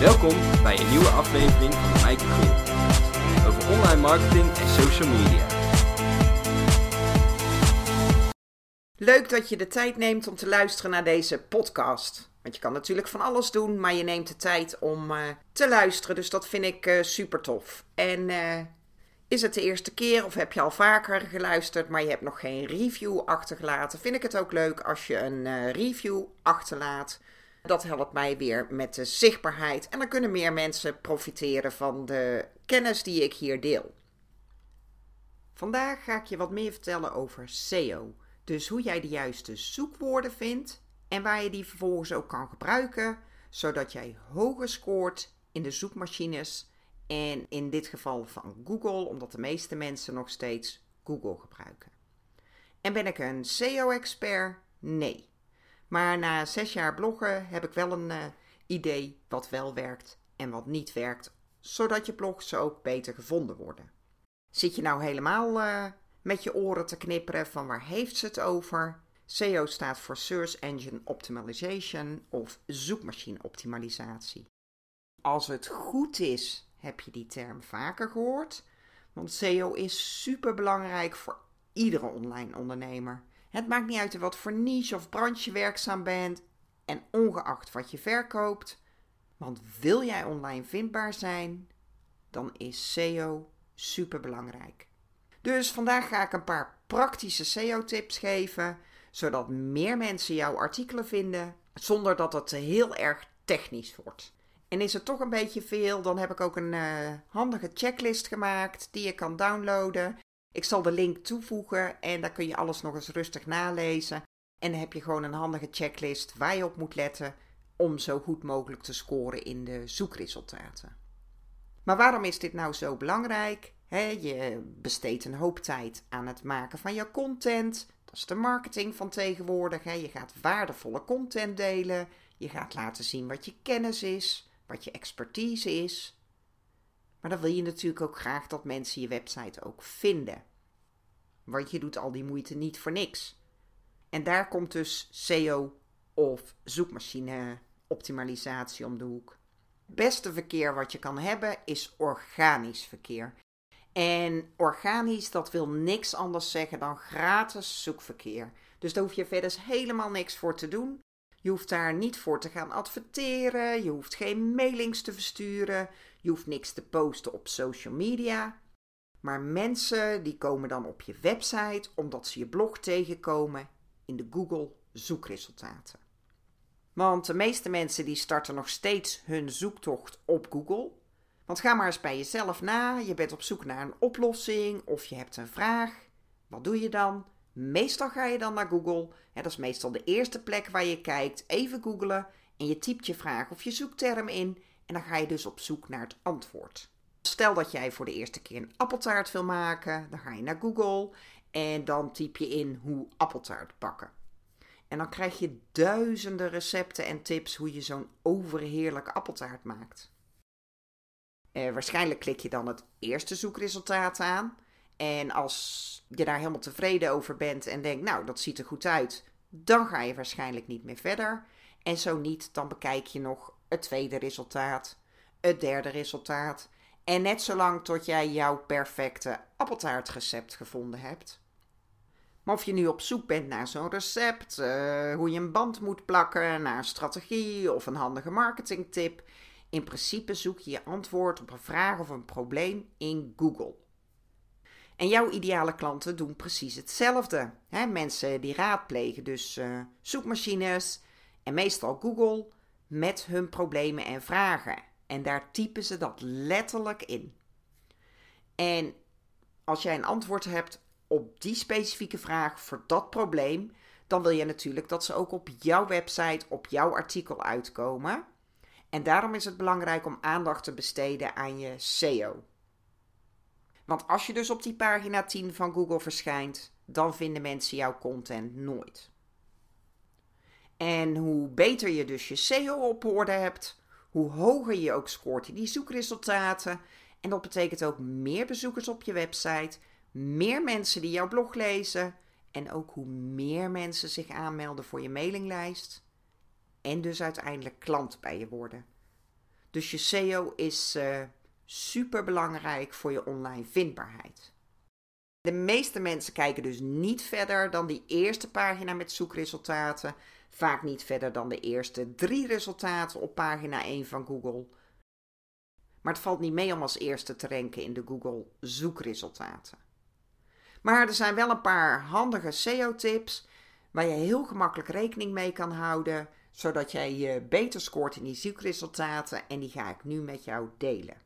Welkom bij een nieuwe aflevering van Mike Groen. Over online marketing en social media. Leuk dat je de tijd neemt om te luisteren naar deze podcast. Want je kan natuurlijk van alles doen, maar je neemt de tijd om eh, te luisteren. Dus dat vind ik uh, super tof. En uh, is het de eerste keer of heb je al vaker geluisterd, maar je hebt nog geen review achtergelaten? Vind ik het ook leuk als je een review achterlaat. Dat helpt mij weer met de zichtbaarheid en dan kunnen meer mensen profiteren van de kennis die ik hier deel. Vandaag ga ik je wat meer vertellen over SEO. Dus hoe jij de juiste zoekwoorden vindt en waar je die vervolgens ook kan gebruiken, zodat jij hoger scoort in de zoekmachines en in dit geval van Google, omdat de meeste mensen nog steeds Google gebruiken. En ben ik een SEO-expert? Nee. Maar na zes jaar bloggen heb ik wel een uh, idee wat wel werkt en wat niet werkt, zodat je blogs ook beter gevonden worden. Zit je nou helemaal uh, met je oren te knipperen van waar heeft ze het over? SEO staat voor Search Engine Optimization of zoekmachine optimalisatie. Als het goed is, heb je die term vaker gehoord, want SEO is super belangrijk voor iedere online ondernemer. Het maakt niet uit in wat voor niche of branche je werkzaam bent en ongeacht wat je verkoopt. Want wil jij online vindbaar zijn, dan is SEO super belangrijk. Dus vandaag ga ik een paar praktische SEO-tips geven, zodat meer mensen jouw artikelen vinden, zonder dat het heel erg technisch wordt. En is het toch een beetje veel, dan heb ik ook een uh, handige checklist gemaakt die je kan downloaden. Ik zal de link toevoegen en daar kun je alles nog eens rustig nalezen. En dan heb je gewoon een handige checklist waar je op moet letten om zo goed mogelijk te scoren in de zoekresultaten. Maar waarom is dit nou zo belangrijk? je besteedt een hoop tijd aan het maken van je content. Dat is de marketing van tegenwoordig. Je gaat waardevolle content delen. Je gaat laten zien wat je kennis is, wat je expertise is. Maar dan wil je natuurlijk ook graag dat mensen je website ook vinden. Want je doet al die moeite niet voor niks. En daar komt dus SEO of zoekmachine optimalisatie om de hoek. Het beste verkeer wat je kan hebben is organisch verkeer. En organisch, dat wil niks anders zeggen dan gratis zoekverkeer. Dus daar hoef je verder helemaal niks voor te doen. Je hoeft daar niet voor te gaan adverteren. Je hoeft geen mailings te versturen. Je hoeft niks te posten op social media. Maar mensen die komen dan op je website omdat ze je blog tegenkomen in de Google zoekresultaten. Want de meeste mensen die starten nog steeds hun zoektocht op Google. Want ga maar eens bij jezelf na. Je bent op zoek naar een oplossing of je hebt een vraag. Wat doe je dan? Meestal ga je dan naar Google. dat is meestal de eerste plek waar je kijkt. Even googlen en je typt je vraag of je zoekterm in. En dan ga je dus op zoek naar het antwoord. Stel dat jij voor de eerste keer een appeltaart wil maken, dan ga je naar Google en dan typ je in hoe appeltaart bakken. En dan krijg je duizenden recepten en tips hoe je zo'n overheerlijke appeltaart maakt. Eh, waarschijnlijk klik je dan het eerste zoekresultaat aan. En als je daar helemaal tevreden over bent en denkt, nou, dat ziet er goed uit, dan ga je waarschijnlijk niet meer verder. En zo niet, dan bekijk je nog het tweede resultaat, het derde resultaat. En net zolang tot jij jouw perfecte appeltaartrecept gevonden hebt. Maar of je nu op zoek bent naar zo'n recept, uh, hoe je een band moet plakken, naar een strategie of een handige marketingtip, in principe zoek je je antwoord op een vraag of een probleem in Google. En jouw ideale klanten doen precies hetzelfde. He, mensen die raadplegen dus uh, zoekmachines en meestal Google met hun problemen en vragen. En daar typen ze dat letterlijk in. En als jij een antwoord hebt op die specifieke vraag voor dat probleem, dan wil je natuurlijk dat ze ook op jouw website, op jouw artikel uitkomen. En daarom is het belangrijk om aandacht te besteden aan je SEO. Want als je dus op die pagina 10 van Google verschijnt, dan vinden mensen jouw content nooit. En hoe beter je dus je SEO op orde hebt, hoe hoger je ook scoort in die zoekresultaten. En dat betekent ook meer bezoekers op je website, meer mensen die jouw blog lezen en ook hoe meer mensen zich aanmelden voor je mailinglijst en dus uiteindelijk klant bij je worden. Dus je SEO is uh, super belangrijk voor je online vindbaarheid. De meeste mensen kijken dus niet verder dan die eerste pagina met zoekresultaten. Vaak niet verder dan de eerste drie resultaten op pagina 1 van Google. Maar het valt niet mee om als eerste te ranken in de Google zoekresultaten. Maar er zijn wel een paar handige SEO-tips waar je heel gemakkelijk rekening mee kan houden, zodat jij je beter scoort in die zoekresultaten en die ga ik nu met jou delen.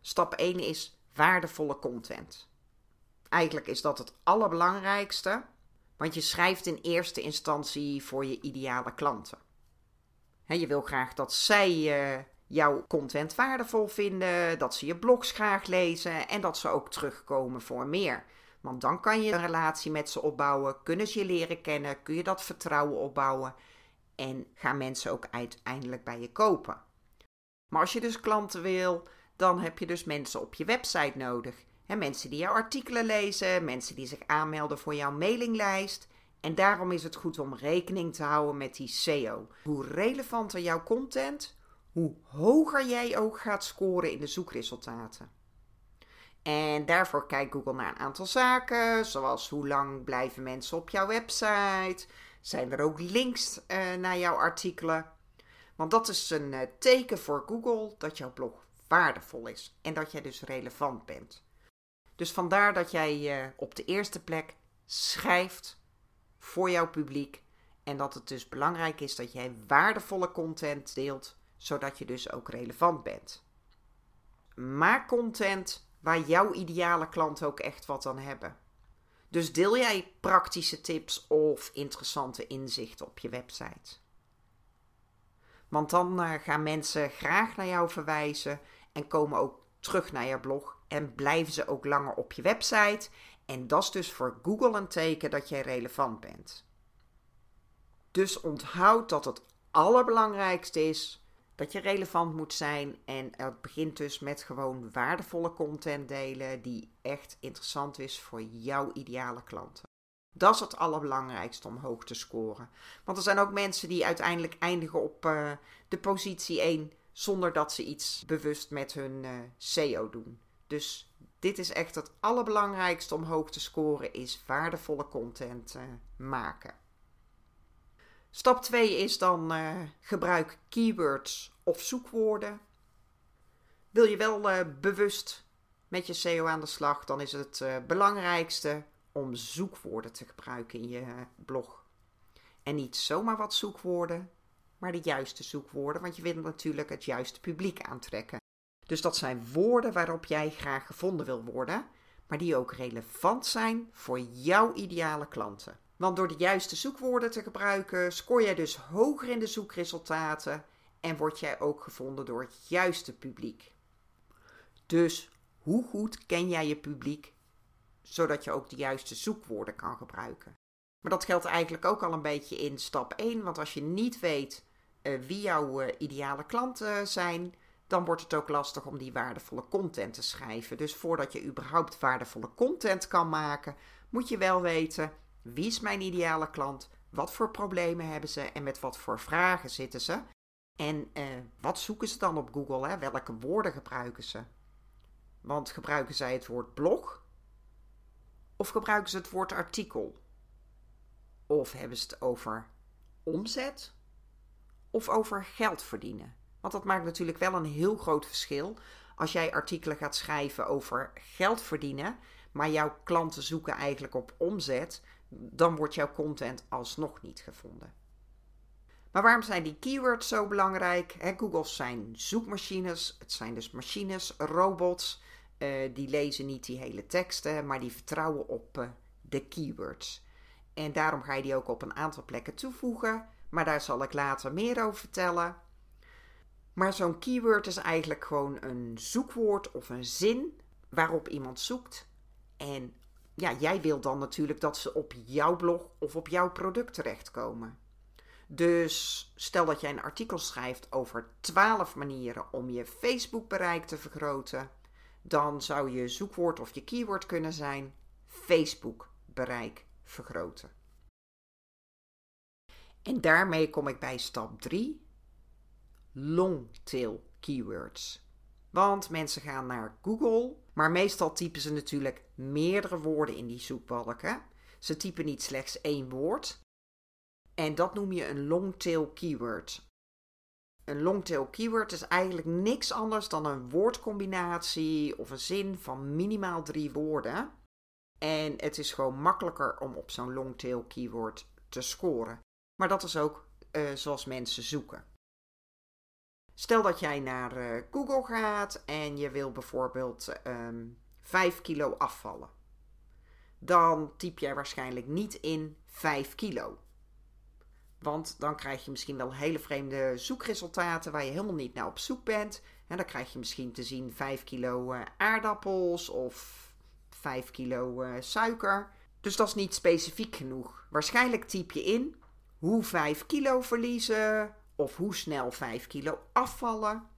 Stap 1 is waardevolle content. Eigenlijk is dat het allerbelangrijkste, want je schrijft in eerste instantie voor je ideale klanten. je wil graag dat zij uh, jouw content waardevol vinden, dat ze je blogs graag lezen en dat ze ook terugkomen voor meer. Want dan kan je een relatie met ze opbouwen, kunnen ze je leren kennen, kun je dat vertrouwen opbouwen en gaan mensen ook uiteindelijk bij je kopen. Maar als je dus klanten wil, dan heb je dus mensen op je website nodig. Mensen die jouw artikelen lezen, mensen die zich aanmelden voor jouw mailinglijst. En daarom is het goed om rekening te houden met die SEO. Hoe relevanter jouw content, hoe hoger jij ook gaat scoren in de zoekresultaten. En daarvoor kijkt Google naar een aantal zaken, zoals hoe lang blijven mensen op jouw website? Zijn er ook links uh, naar jouw artikelen? Want dat is een uh, teken voor Google dat jouw blog waardevol is en dat jij dus relevant bent. Dus vandaar dat jij uh, op de eerste plek schrijft voor jouw publiek en dat het dus belangrijk is dat jij waardevolle content deelt, zodat je dus ook relevant bent. Maak content waar jouw ideale klanten ook echt wat aan hebben. Dus deel jij praktische tips of interessante inzichten op je website. Want dan uh, gaan mensen graag naar jou verwijzen en komen ook terug naar je blog en blijven ze ook langer op je website. En dat is dus voor Google een teken dat jij relevant bent. Dus onthoud dat het allerbelangrijkste is dat je relevant moet zijn. En het begint dus met gewoon waardevolle content delen die echt interessant is voor jouw ideale klanten. Dat is het allerbelangrijkste om hoog te scoren. Want er zijn ook mensen die uiteindelijk eindigen op uh, de positie 1 zonder dat ze iets bewust met hun uh, SEO doen. Dus dit is echt het allerbelangrijkste om hoog te scoren, is waardevolle content uh, maken. Stap 2 is dan uh, gebruik keywords of zoekwoorden. Wil je wel uh, bewust met je SEO aan de slag, dan is het belangrijkste om zoekwoorden te gebruiken in je blog. En niet zomaar wat zoekwoorden, maar de juiste zoekwoorden, want je wil natuurlijk het juiste publiek aantrekken. Dus dat zijn woorden waarop jij graag gevonden wil worden, maar die ook relevant zijn voor jouw ideale klanten. Want door de juiste zoekwoorden te gebruiken, scoor jij dus hoger in de zoekresultaten en word jij ook gevonden door het juiste publiek. Dus hoe goed ken jij je publiek, zodat je ook de juiste zoekwoorden kan gebruiken? Maar dat geldt eigenlijk ook al een beetje in stap 1, want als je niet weet uh, wie jouw uh, ideale klanten zijn, dan wordt het ook lastig om die waardevolle content te schrijven. Dus voordat je überhaupt waardevolle content kan maken, moet je wel weten wie is mijn ideale klant? Wat voor problemen hebben ze en met wat voor vragen zitten ze? En eh, wat zoeken ze dan op Google? Hè? Welke woorden gebruiken ze? Want gebruiken zij het woord blog? Of gebruiken ze het woord artikel? Of hebben ze het over omzet? Of over geld verdienen? Want dat maakt natuurlijk wel een heel groot verschil. Als jij artikelen gaat schrijven over geld verdienen, maar jouw klanten zoeken eigenlijk op omzet, dan wordt jouw content alsnog niet gevonden. Maar waarom zijn die keywords zo belangrijk? He, Google zijn zoekmachines, het zijn dus machines, robots. Uh, die lezen niet die hele teksten, maar die vertrouwen op uh, de keywords. En daarom ga je die ook op een aantal plekken toevoegen, maar daar zal ik later meer over vertellen. Maar zo'n keyword is eigenlijk gewoon een zoekwoord of een zin waarop iemand zoekt. En ja, jij wil dan natuurlijk dat ze op jouw blog of op jouw product terechtkomen. Dus stel dat jij een artikel schrijft over 12 manieren om je Facebook bereik te vergroten, dan zou je zoekwoord of je keyword kunnen zijn Facebook bereik vergroten. En daarmee kom ik bij stap 3, longtail keywords. Want mensen gaan naar Google, maar meestal typen ze natuurlijk meerdere woorden in die zoekbalken. Ze typen niet slechts één woord. En dat noem je een longtail keyword. Een longtail keyword is eigenlijk niks anders dan een woordcombinatie of een zin van minimaal drie woorden. En het is gewoon makkelijker om op zo'n longtail keyword te scoren. Maar dat is ook uh, zoals mensen zoeken. Stel dat jij naar uh, Google gaat en je wil bijvoorbeeld um, ehm, 5 kilo afvallen. Dan typ jij waarschijnlijk niet in 5 kilo. Want dan krijg je misschien wel hele vreemde zoekresultaten waar je helemaal niet naar op zoek bent. En dan krijg je misschien te zien 5 kilo uh, aardappels of 5 kilo uh, suiker. Dus dat is niet specifiek genoeg. Waarschijnlijk typ je in hoe 5 kilo verliezen of hoe snel 5 kilo afvallen.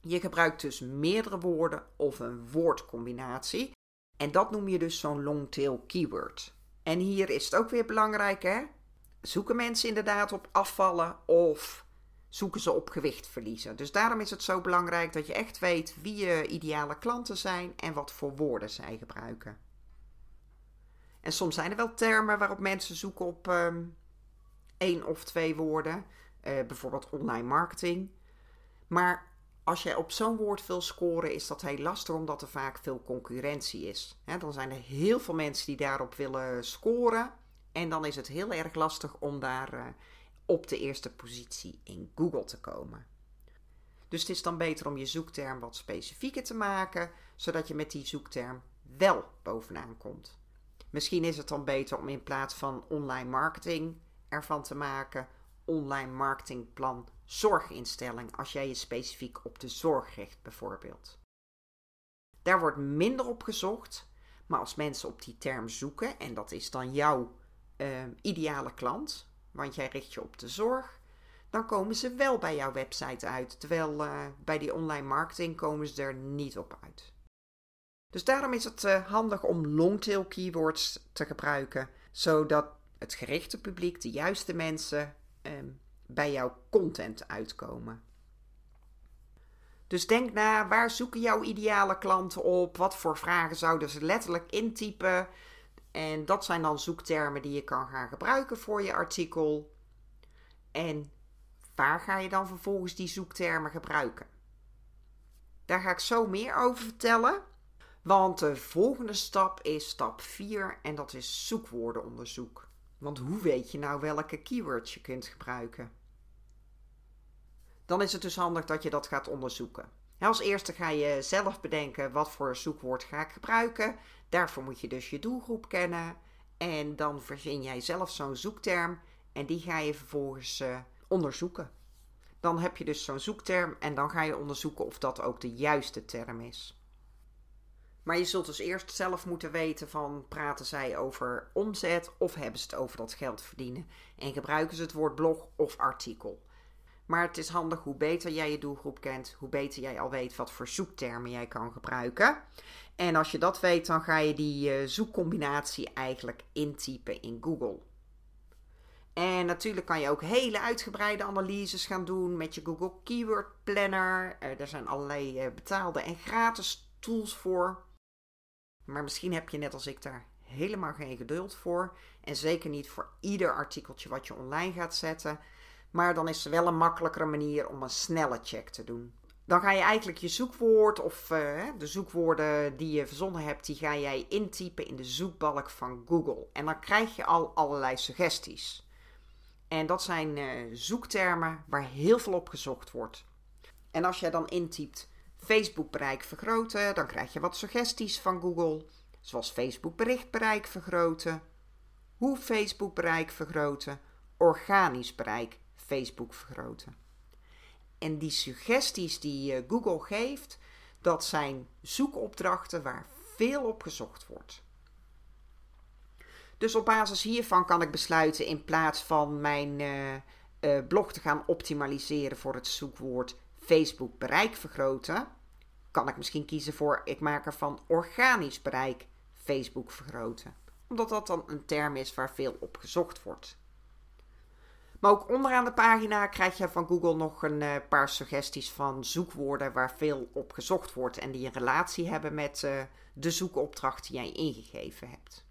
Je gebruikt dus meerdere woorden of een woordcombinatie. En dat noem je dus zo'n longtail keyword. En hier is het ook weer belangrijk, hè? Zoeken mensen inderdaad op afvallen of zoeken ze op gewicht verliezen? Dus daarom is het zo belangrijk dat je echt weet wie je ideale klanten zijn en wat voor woorden zij gebruiken. En soms zijn er wel termen waarop mensen zoeken op um, één of twee woorden. Uh, bijvoorbeeld online marketing. Maar als je op zo'n woord wil scoren, is dat heel lastig omdat er vaak veel concurrentie is. dan zijn er heel veel mensen die daarop willen scoren. En dan is het heel erg lastig om daar uh, op de eerste positie in Google te komen. Dus het is dan beter om je zoekterm wat specifieker te maken, zodat je met die zoekterm wel bovenaan komt. Misschien is het dan beter om in plaats van online marketing ervan te maken online marketingplan zorginstelling als jij je specifiek op de zorg richt bijvoorbeeld. Daar wordt minder op gezocht, maar als mensen op die term zoeken en dat is dan jouw uh, ideale klant, want jij richt je op de zorg, dan komen ze wel bij jouw website uit. Terwijl uh, bij die online marketing komen ze er niet op uit. Dus daarom is het uh, handig om longtail keywords te gebruiken, zodat het gerichte publiek, de juiste mensen, um, bij jouw content uitkomen. Dus denk na, waar zoeken jouw ideale klanten op? Wat voor vragen zouden ze letterlijk intypen? En dat zijn dan zoektermen die je kan gaan gebruiken voor je artikel. En waar ga je dan vervolgens die zoektermen gebruiken? Daar ga ik zo meer over vertellen. Want de volgende stap is stap 4 en dat is zoekwoordenonderzoek. Want hoe weet je nou welke keywords je kunt gebruiken? Dan is het dus handig dat je dat gaat onderzoeken. Als eerste ga je zelf bedenken wat voor zoekwoord ga ik gebruiken. Daarvoor moet je dus je doelgroep kennen. En dan verzin jij zelf zo'n zoekterm en die ga je vervolgens uh, onderzoeken. Dan heb je dus zo'n zoekterm en dan ga je onderzoeken of dat ook de juiste term is. Maar je zult dus eerst zelf moeten weten van praten zij over omzet of hebben ze het over dat geld verdienen. En gebruiken ze het woord blog of artikel. Maar het is handig hoe beter jij je doelgroep kent, hoe beter jij al weet wat voor zoektermen jij kan gebruiken. En als je dat weet, dan ga je die uh, zoekcombinatie eigenlijk intypen in Google. En natuurlijk kan je ook hele uitgebreide analyses gaan doen met je Google Keyword Planner. Er zijn allerlei uh, betaalde en gratis tools voor. Maar misschien heb je net als ik daar helemaal geen geduld voor. En zeker niet voor ieder artikeltje wat je online gaat zetten. Maar dan is er wel een makkelijkere manier om een snelle check te doen. Dan ga je eigenlijk je zoekwoord of uh, de zoekwoorden die je verzonnen hebt, die ga jij intypen in de zoekbalk van Google. En dan krijg je al allerlei suggesties. En dat zijn uh, zoektermen waar heel veel op gezocht wordt. En als jij dan intypt Facebook bereik vergroten, dan krijg je wat suggesties van Google, zoals Facebook berichtbereik vergroten, hoe Facebook bereik vergroten, organisch bereik Facebook vergroten. En die suggesties die eh, Google geeft, dat zijn zoekopdrachten waar veel op gezocht wordt. Dus op basis hiervan kan ik besluiten in plaats van mijn uh, uh, blog te gaan optimaliseren voor het zoekwoord Facebook bereik vergroten, kan ik misschien kiezen voor ik maak er van organisch bereik Facebook vergroten. Omdat dat dan een term is waar veel op gezocht wordt. Maar ook onderaan de pagina krijg je van Google nog een uh, paar suggesties van zoekwoorden waar veel op gezocht wordt en die een relatie hebben met uh, de zoekopdracht die jij ingegeven hebt.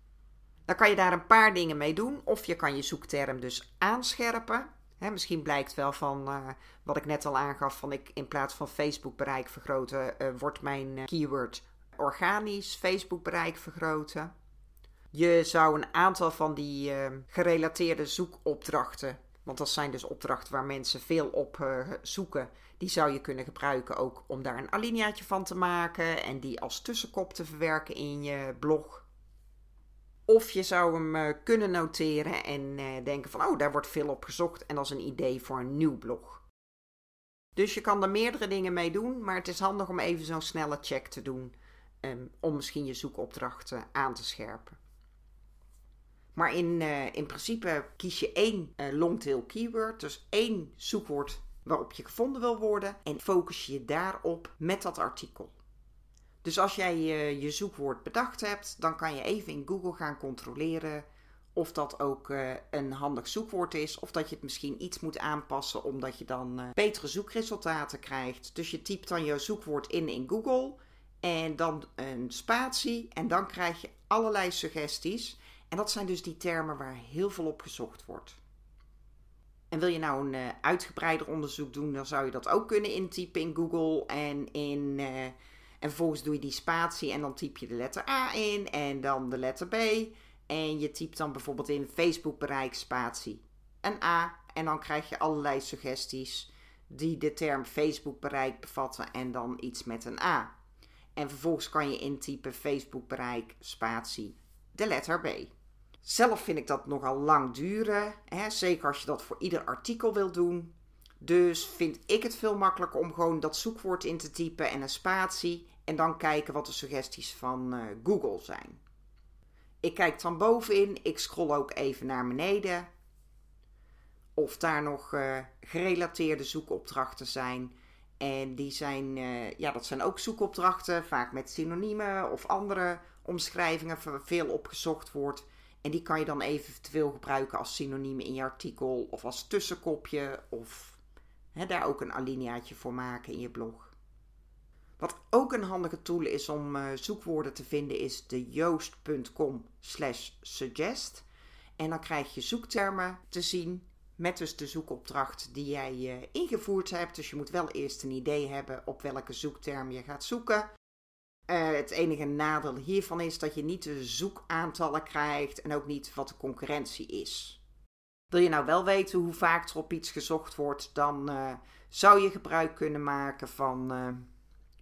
Dan kan je daar een paar dingen mee doen. Of je kan je zoekterm dus aanscherpen. Misschien blijkt wel van uh, wat ik net al aangaf: van ik in plaats van Facebook bereik vergroten, wordt mijn keyword organisch Facebook bereik vergroten. Je zou een aantal van die gerelateerde zoekopdrachten want dat zijn dus opdrachten waar mensen veel op zoeken. Die zou je kunnen gebruiken ook om daar een alineaatje van te maken en die als tussenkop te verwerken in je blog. Of je zou hem uh, kunnen noteren en uh, denken van, oh, daar wordt veel op gezocht en dat is een idee voor een nieuw blog. Dus je kan er meerdere dingen mee doen, maar het is handig om even zo'n snelle check te doen um, om misschien je zoekopdrachten aan te scherpen. Maar in, uh, in principe kies je één longtail keyword, dus één zoekwoord waarop je gevonden wil worden en focus je daarop met dat artikel. Dus als jij uh, je zoekwoord bedacht hebt, dan kan je even in Google gaan controleren of dat ook een handig zoekwoord is of dat je het misschien iets moet aanpassen omdat je dan betere zoekresultaten krijgt. Dus je typt dan je zoekwoord in in Google en dan een spatie en dan krijg je allerlei suggesties. En dat zijn dus die termen waar heel veel op gezocht wordt. En wil je nou een uitgebreider onderzoek doen, dan zou je dat ook kunnen intypen in Google. En, in, en vervolgens doe je die spatie en dan typ je de letter A in en dan de letter B. En je typt dan bijvoorbeeld in Facebook bereik spatie een A. En dan krijg je allerlei suggesties die de term Facebook bereik bevatten en dan iets met een A. En vervolgens kan je intypen Facebook bereik spatie de letter B. Zelf vind ik dat nogal lang duren, hè? zeker als je dat voor ieder artikel wil doen. Dus vind ik het veel makkelijker om gewoon dat zoekwoord in te typen en een spatie en dan kijken wat de suggesties van uh, Google zijn. Ik kijk dan bovenin, ik scroll ook even naar beneden of daar nog uh, gerelateerde zoekopdrachten zijn. En die zijn, uh, ja, dat zijn ook zoekopdrachten, vaak met synoniemen of andere omschrijvingen, waar veel opgezocht wordt. En die kan je dan eventueel gebruiken als synoniem in je artikel of als tussenkopje of daar ook een alineaatje voor maken in je blog. Wat ook een handige tool is om uh, zoekwoorden te vinden is de joost.com suggest. En dan krijg je zoektermen te zien met dus de zoekopdracht die jij uh, ingevoerd hebt. Dus je moet wel eerst een idee hebben op welke zoekterm je gaat zoeken. Uh, het enige nadeel hiervan is dat je niet de zoekaantallen krijgt en ook niet wat de concurrentie is. Wil je nou wel weten hoe vaak er op iets gezocht wordt, dan uh, zou je gebruik kunnen maken van uh,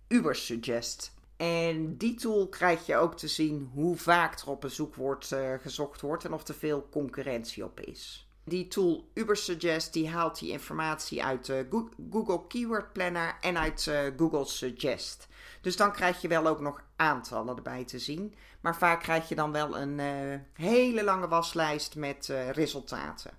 Ubersuggest. En die tool krijg je ook te zien hoe vaak er op een zoekwoord gezocht wordt en of er veel concurrentie op is. Die tool Ubersuggest die haalt die informatie uit Google Keyword Planner en uit Google Suggest. Dus dan krijg je wel ook nog aantallen erbij te zien. Maar vaak krijg je dan wel een uh, hele lange waslijst met uh, resultaten.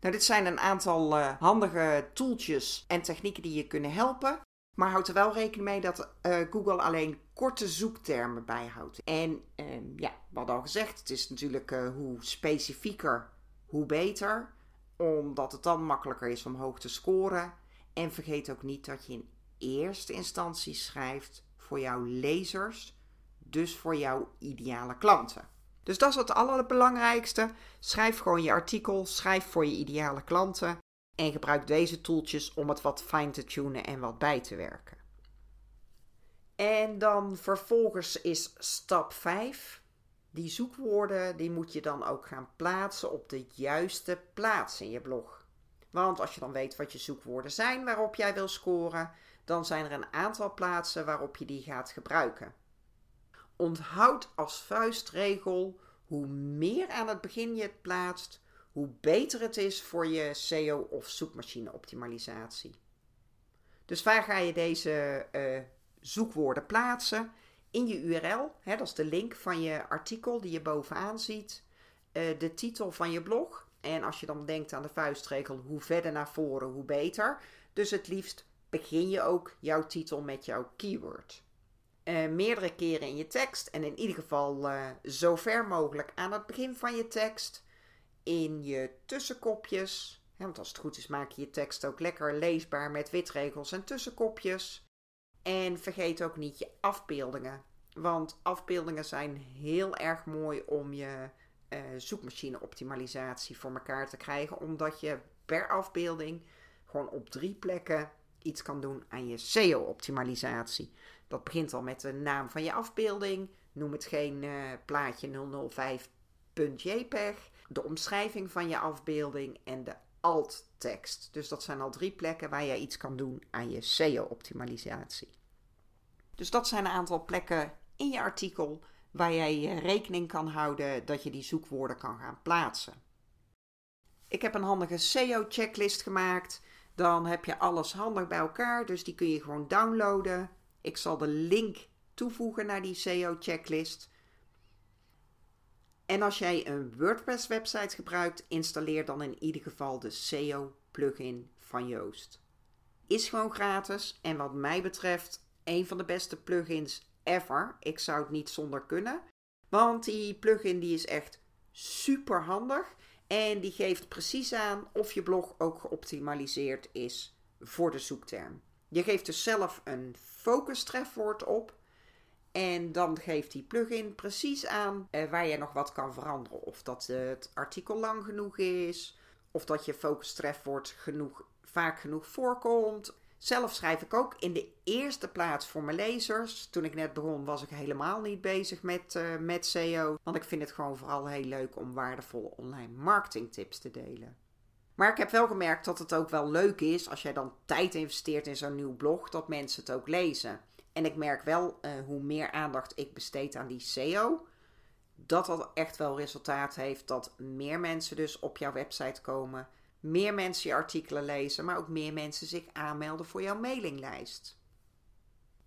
Nou, dit zijn een aantal uh, handige tooltjes en technieken die je kunnen helpen. Maar houd er wel rekening mee dat Google alleen korte zoektermen bijhoudt. En ehm, ja, hadden al gezegd, het is natuurlijk hoe specifieker, hoe beter. Omdat het dan makkelijker is om hoog te scoren. En vergeet ook niet dat je in eerste instantie schrijft voor jouw lezers, dus voor jouw ideale klanten. Dus dat is het allerbelangrijkste. Schrijf gewoon je artikel, schrijf voor je ideale klanten en gebruik deze tooltjes om het wat fijn te tunen en wat bij te werken. En dan vervolgens is stap 5. Die zoekwoorden die moet je dan ook gaan plaatsen op de juiste plaats in je blog. Want als je dan weet wat je zoekwoorden zijn waarop jij wil scoren, dan zijn er een aantal plaatsen waarop je die gaat gebruiken. Onthoud als vuistregel: hoe meer aan het begin je het plaatst, hoe beter het is voor je SEO of zoekmachine optimalisatie. Dus waar ga je deze uh, zoekwoorden plaatsen? In je URL, hè, dat is de link van je artikel die je bovenaan ziet, uh, de titel van je blog. En als je dan denkt aan de vuistregel, hoe verder naar voren, hoe beter. Dus het liefst begin je ook jouw titel met jouw keyword. Uh, meerdere keren in je tekst en in ieder geval uh, zo ver mogelijk aan het begin van je tekst. in je tussenkopjes. want als het goed is, maak je je tekst ook lekker leesbaar met witregels en tussenkopjes. En vergeet ook niet je afbeeldingen. Want afbeeldingen zijn heel erg mooi om je uh, zoekmachine-optimalisatie voor elkaar te krijgen. Omdat je per afbeelding gewoon op drie plekken iets kan doen aan je SEO-optimalisatie. Dat begint al met de naam van je afbeelding. Noem het geen uh, plaatje 005.jpg. De omschrijving van je afbeelding en de alt-tekst. Dus dat zijn al drie plekken waar je iets kan doen aan je SEO-optimalisatie. Dus dat zijn een aantal plekken in je artikel waar jij rekening kan houden dat je die zoekwoorden kan gaan plaatsen. Ik heb een handige SEO-checklist gemaakt. Dan heb je alles handig bij elkaar, dus die kun je gewoon downloaden. Ik zal de link toevoegen naar die SEO-checklist. En als jij een WordPress-website gebruikt, installeer dan in ieder geval de SEO-plugin van Joost. Is gewoon gratis en wat mij betreft een van de beste plugins ever. Ik zou het niet zonder kunnen. Want die plugin die is echt super handig. En die geeft precies aan of je blog ook geoptimaliseerd is voor de zoekterm. Je geeft dus zelf een focus trefwoord op. En dan geeft die plugin precies aan eh, waar je nog wat kan veranderen. Of dat het artikel lang genoeg is. Of dat je focus trefwoord genoeg, vaak genoeg voorkomt. Zelf schrijf ik ook in de eerste plaats voor mijn lezers. Toen ik net begon was ik helemaal niet bezig met, uh, met SEO. Want ik vind het gewoon vooral heel leuk om waardevolle online marketing tips te delen. Maar ik heb wel gemerkt dat het ook wel leuk is als jij dan tijd investeert in zo'n nieuw blog, dat mensen het ook lezen. En ik merk wel uh, hoe meer aandacht ik besteed aan die SEO, dat dat echt wel resultaat heeft dat meer mensen dus op jouw website komen meer mensen je artikelen lezen, maar ook meer mensen zich aanmelden voor jouw mailinglijst.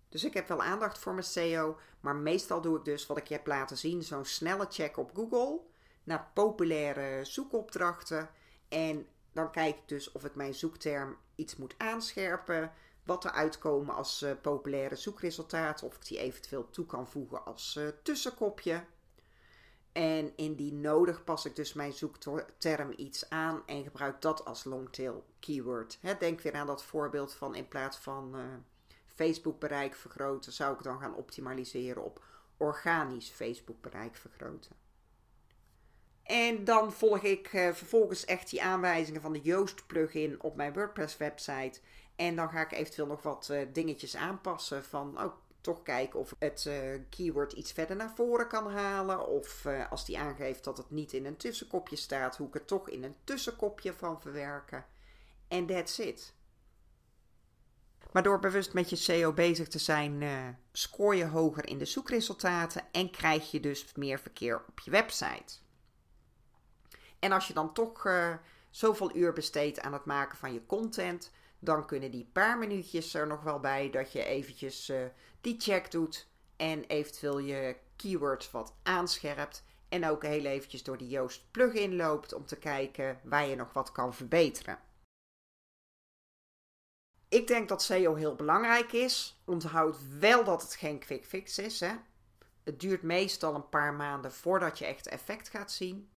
Dus ik heb wel aandacht voor mijn SEO, maar meestal doe ik dus wat ik je heb laten zien: zo'n snelle check op Google naar populaire zoekopdrachten. En dan kijk ik dus of ik mijn zoekterm iets moet aanscherpen. Wat er uitkomen als uh, populaire zoekresultaten. Of ik die eventueel toe kan voegen als uh, tussenkopje. En indien nodig pas ik dus mijn zoekterm iets aan en gebruik dat als longtail keyword. denk weer aan dat voorbeeld van in plaats van uh, Facebook bereik vergroten, zou ik dan gaan optimaliseren op organisch Facebook bereik vergroten. En dan volg ik uh, vervolgens echt die aanwijzingen van de Yoast plugin op mijn WordPress website. En dan ga ik eventueel nog wat uh, dingetjes aanpassen van, oh, toch kijken of het uh, keyword iets verder naar voren kan halen. Of uh, als die aangeeft dat het niet in een tussenkopje staat, hoe ik het toch in een tussenkopje van verwerken. En that's it. Maar door bewust met je SEO bezig te zijn, uh, scoor je hoger in de zoekresultaten en krijg je dus meer verkeer op je website. En als je dan toch zoveel uur besteedt aan het maken van je content, dan kunnen die paar minuutjes er nog wel bij dat je eventjes uh, die check doet en eventueel je keywords wat aanscherpt en ook heel eventjes door die Yoast plugin loopt om te kijken waar je nog wat kan verbeteren. Ik denk dat SEO heel belangrijk is. Onthoud wel dat het geen quick fix is. Hè? Het duurt meestal een paar maanden voordat je echt effect gaat zien.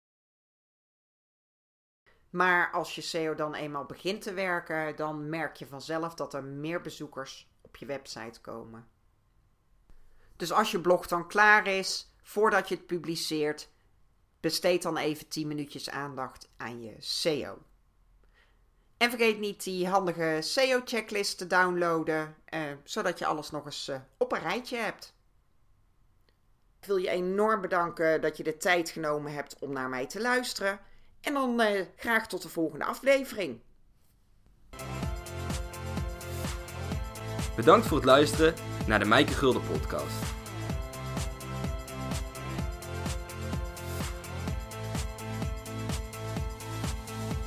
Maar als je SEO dan eenmaal begint te werken, dan merk je vanzelf dat er meer bezoekers op je website komen. Dus als je blog dan klaar is, voordat je het publiceert, besteed dan even 10 minuutjes aandacht aan je SEO. En vergeet niet die handige SEO-checklist te downloaden, eh, zodat je alles nog eens eh, op een rijtje hebt. Ik wil je enorm bedanken dat je de tijd genomen hebt om naar mij te luisteren. En dan uh, graag tot de volgende aflevering. Bedankt voor het luisteren naar de Mijke Gulden podcast.